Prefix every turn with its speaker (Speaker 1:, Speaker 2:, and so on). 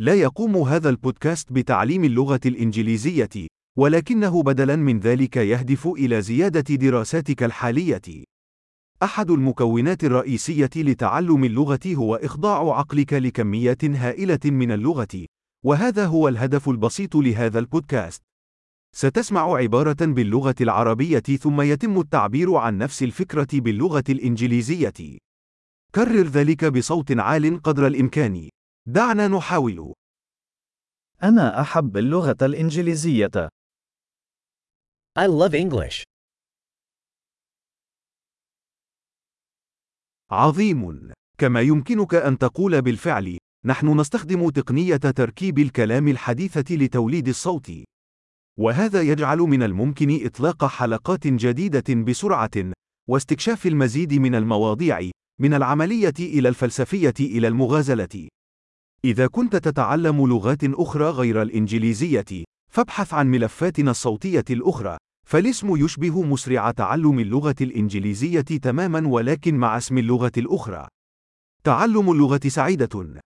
Speaker 1: لا يقوم هذا البودكاست بتعليم اللغة الإنجليزية، ولكنه بدلاً من ذلك يهدف إلى زيادة دراساتك الحالية. أحد المكونات الرئيسية لتعلم اللغة هو إخضاع عقلك لكميات هائلة من اللغة، وهذا هو الهدف البسيط لهذا البودكاست. ستسمع عبارة باللغة العربية ثم يتم التعبير عن نفس الفكرة باللغة الإنجليزية. كرر ذلك بصوت عال قدر الإمكان. دعنا نحاول.
Speaker 2: أنا أحب اللغة الإنجليزية.
Speaker 3: I love English.
Speaker 1: عظيم. كما يمكنك أن تقول بالفعل، نحن نستخدم تقنية تركيب الكلام الحديثة لتوليد الصوت. وهذا يجعل من الممكن إطلاق حلقات جديدة بسرعة، واستكشاف المزيد من المواضيع، من العملية إلى الفلسفية إلى المغازلة. إذا كنت تتعلم لغات أخرى غير الإنجليزية، فابحث عن ملفاتنا الصوتية الأخرى، فالاسم يشبه مسرع تعلم اللغة الإنجليزية تمامًا ولكن مع اسم اللغة الأخرى. تعلم اللغة سعيدة.